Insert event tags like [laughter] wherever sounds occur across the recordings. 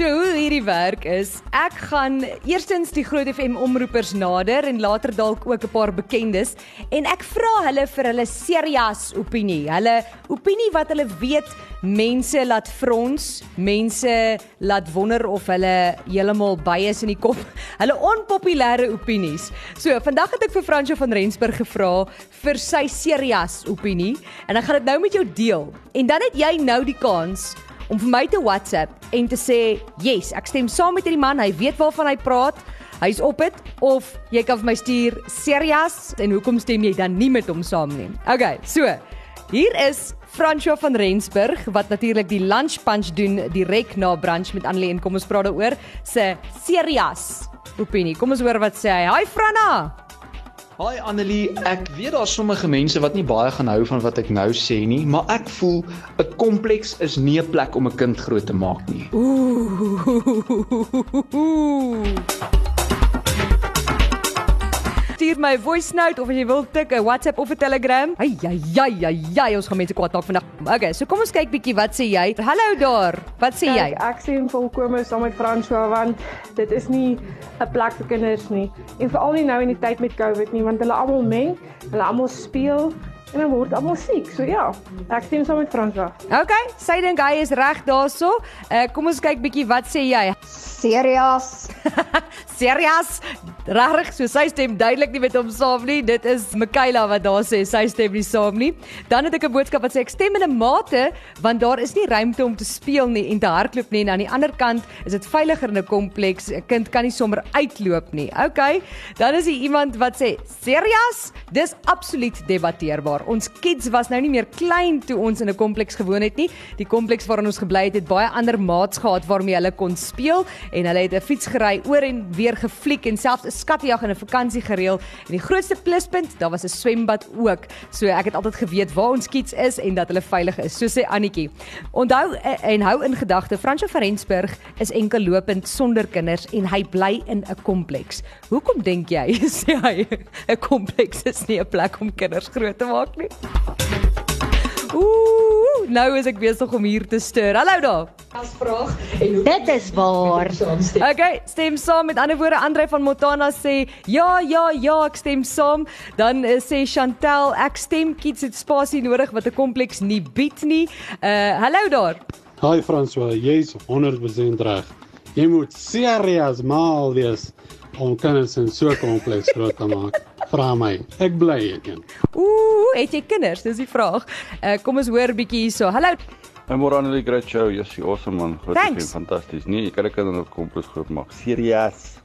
So hoe hierdie werk is, ek gaan eerstens die Groot FM omroepers nader en later dalk ook 'n paar bekendes en ek vra hulle vir hulle serias opinie. Hulle opinie wat hulle weet mense laat frons, mense laat wonder of hulle heeltemal by is in die kop. [laughs] Hulle onpopulêre opinies. So, vandag het ek vir Fransjo van Rensburg gevra vir sy serias opinie en ek gaan dit nou met jou deel. En dan het jy nou die kans om vir my te WhatsApp en te sê, "Yes, ek stem saam met hierdie man. Hy weet waarvan hy praat. Hy's op dit." Of jy kan vir my stuur, "Serias, en hoekom stem jy dan nie met hom saam nie?" Okay, so. Hier is Fransjo van Rensburg wat natuurlik die lunch punch doen direk na brunch met Annelie en kom ons praat daaroor se serias opinie. Kom ons hoor wat sê hy. Hi Franna. Haai Annelie, ek weet daar's sommige mense wat nie baie gaan hou van wat ek nou sê nie, maar ek voel 'n kompleks is nie 'n plek om 'n kind groot te maak nie. Ooh. [laughs] Stuur my voice note of as jy wil tik 'n WhatsApp of 'n Telegram. Ai ai ai ai ai, ons gaan mense kwaad maak vandag. Okay, so kom ons kyk bietjie wat sê jy. Hallo daar. Wat sê jy? Ek sien volkome saam met François want dit is nie 'n plek vir kinders nie. En veral nie nou in die tyd met COVID nie want hulle almal meng, hulle almal speel en dan word almal siek. So ja, ek stem saam met François. Okay, sy dink hy is reg daarso. Uh, kom ons kyk bietjie wat sê jy. Serias. [laughs] Serias. Regtig, so sy stem duidelik nie met hom saam nie. Dit is Mikaela wat daar sê sy stem nie saam nie. Dan het ek 'n boodskap wat sê ek stem in 'n mate want daar is nie ruimte om te speel nie en te hardloop nie en aan die ander kant is dit veiliger in 'n kompleks. 'n Kind kan nie sommer uitloop nie. Okay. Dan is hier iemand wat sê serias. Dis absoluut debatteerbaar. Ons kids was nou nie meer klein toe ons in 'n kompleks gewoon het nie. Die kompleks waarin ons gebly het, het baie ander maats gehad waarmee hulle kon speel en hulle het 'n fiets gery oor en weer gefliek en selfs 'n skattejag en 'n vakansie gereël. En die grootste pluspunt, daar was 'n swembad ook. So ek het altyd geweet waar ons kids is en dat hulle veilig is, so sê Annetjie. Onthou eh, en hou in gedagte, Fransjo van Rensburg is enkel lopend sonder kinders en hy bly in 'n kompleks. Hoekom dink jy [laughs] sê hy 'n kompleks is nie 'n plek om kinders groot te maak nie? Ooh, nou is ek besig om hier te stuur. Hallo daar. Dit is waar. Okay, stem saam. Met ander woorde, Andre van Montana sê, "Ja, ja, ja, ek stem saam." Dan uh, sê Chantel, "Ek stem kids het spasie nodig wat 'n kompleks nie bied nie." Uh, hallo daar. Hi François, jy's 100% reg. Jy moet serieus mal wees om kinders in so 'n kompleks groot te maak. Vra my. Ek bly ek een. Ooh, het jy kinders? Dis die vraag. Uh, kom ons hoor 'n bietjie hierso. Hallo. My môre aan die great show. Jy's awesome man. Groot Thanks. en fantasties. Nee, ek kan ek kan op komplex groot maak. Serious.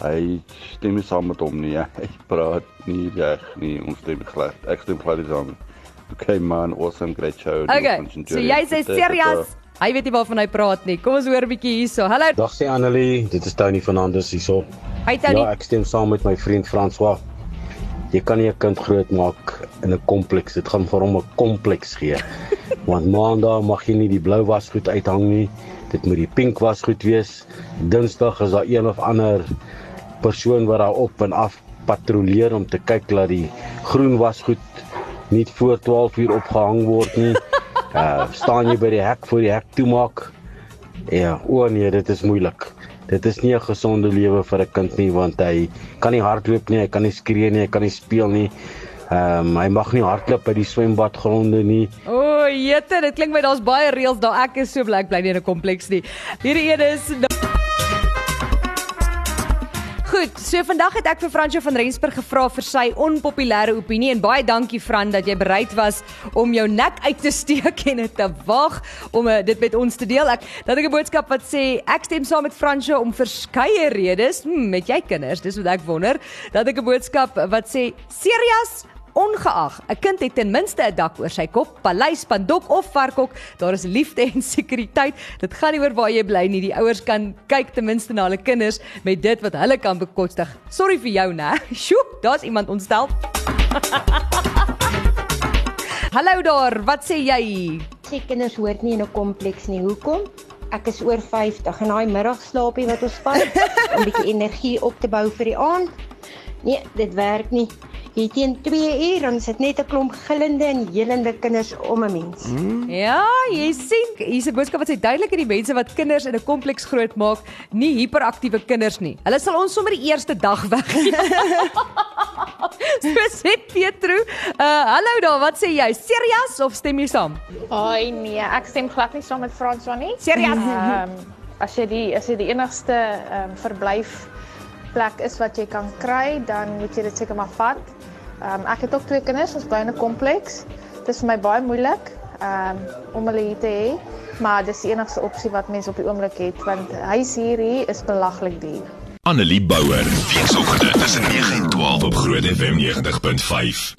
Hy stem nie saam met hom nie. [laughs] Hy praat nie reg nie. Ons stem glad. Ek stem glad nie saam. Okay man, awesome great show. Okay. So jy sê serious. Hy weet nie waarvan hy praat nie. Kom ons hoor 'n bietjie hierso. Hallo. Dag sê Annelie, dit is Tony Fernandes hierso. Hy Tony. Ja, ek stem saam met my vriend François. Jy kan nie 'n kind groot maak in 'n kompleks. Dit gaan vir hom 'n kompleks gee. [laughs] Want maandag mag jy nie die blou wasgoed uithang nie. Dit moet die pink wasgoed wees. Dinsdag is daar een of ander persoon wat daar op en af patrolleer om te kyk dat die groen wasgoed nie voor 12 uur opgehang word nie. Uh [laughs] staan jy by die hek voor die hek toemaak. Ja, o nee, dit is moeilik. Dit is nie 'n gesonde lewe vir 'n kind nie want hy kan nie hardloop nie, hy kan nie skree nie, hy kan nie speel nie. Ehm um, hy mag nie hardloop by die swembadgronde nie. O, oh, jette, dit klink my daar's baie reëls daar. Ek is so bly ek bly nie in 'n kompleks nie. Hierdie een is Goed, so vandag het ek vir Fransjo van Rensburg gevra vir sy onpopulêre opinie en baie dankie Fran dat jy bereid was om jou nek uit te [laughs] steek en dit te wag om uh, dit met ons te deel. Ek dat ek 'n boodskap wat sê ek stem saam met Fransjo om verskeie redes, hmm, met jy kinders, dis wat ek wonder, dat ek 'n boodskap wat sê serious Ongeag, 'n kind het ten minste 'n dak oor sy kop, paleis, pandok of varkhok, daar is liefde en [laughs] sekuriteit. Dit gaan nie oor waar jy bly nie. Die ouers kan kyk ten minste na hulle kinders met dit wat hulle kan bekostig. Sorry vir jou, né? [laughs] Sjoe, daar's iemand ontstel. [laughs] Hallo daar, wat sê jy? Sê kinders hoort nie in 'n kompleks nie. Hoekom? Ek is oor 50 en daai middagslaapie wat ons vat om 'n bietjie energie op te bou vir die aand. Nee, dit werk nie. Hier teen 2 uur dan is dit net 'n klomp gillende en helende kinders om 'n mens. Ja, jy sien, hier's 'n boodskap wat sê duidelik dat die mense wat kinders in 'n kompleks grootmaak, nie hiperaktiewe kinders nie. Hulle sal ons sommer die eerste dag [laughs] so sê Pietro. Uh hallo daar, wat sê jy? Serias of stem jy saam? Ai nee, ek stem glad nie saam met François nie. Serias? Ehm as jy die as jy die enigste ehm um, verblyf plek is wat jy kan kry, dan moet jy dit seker maar vat. Um, ek het ook twee kinders, ons bly in 'n kompleks. Dit is vir my baie moeilik um, om hulle hier te hê, maar dis die enigste opsie wat mense op die oomblik het want huis hierdie is belaglik duur. Annelie Bouwer, weekoggend tussen 9 en 12 op Groot FM 90.5.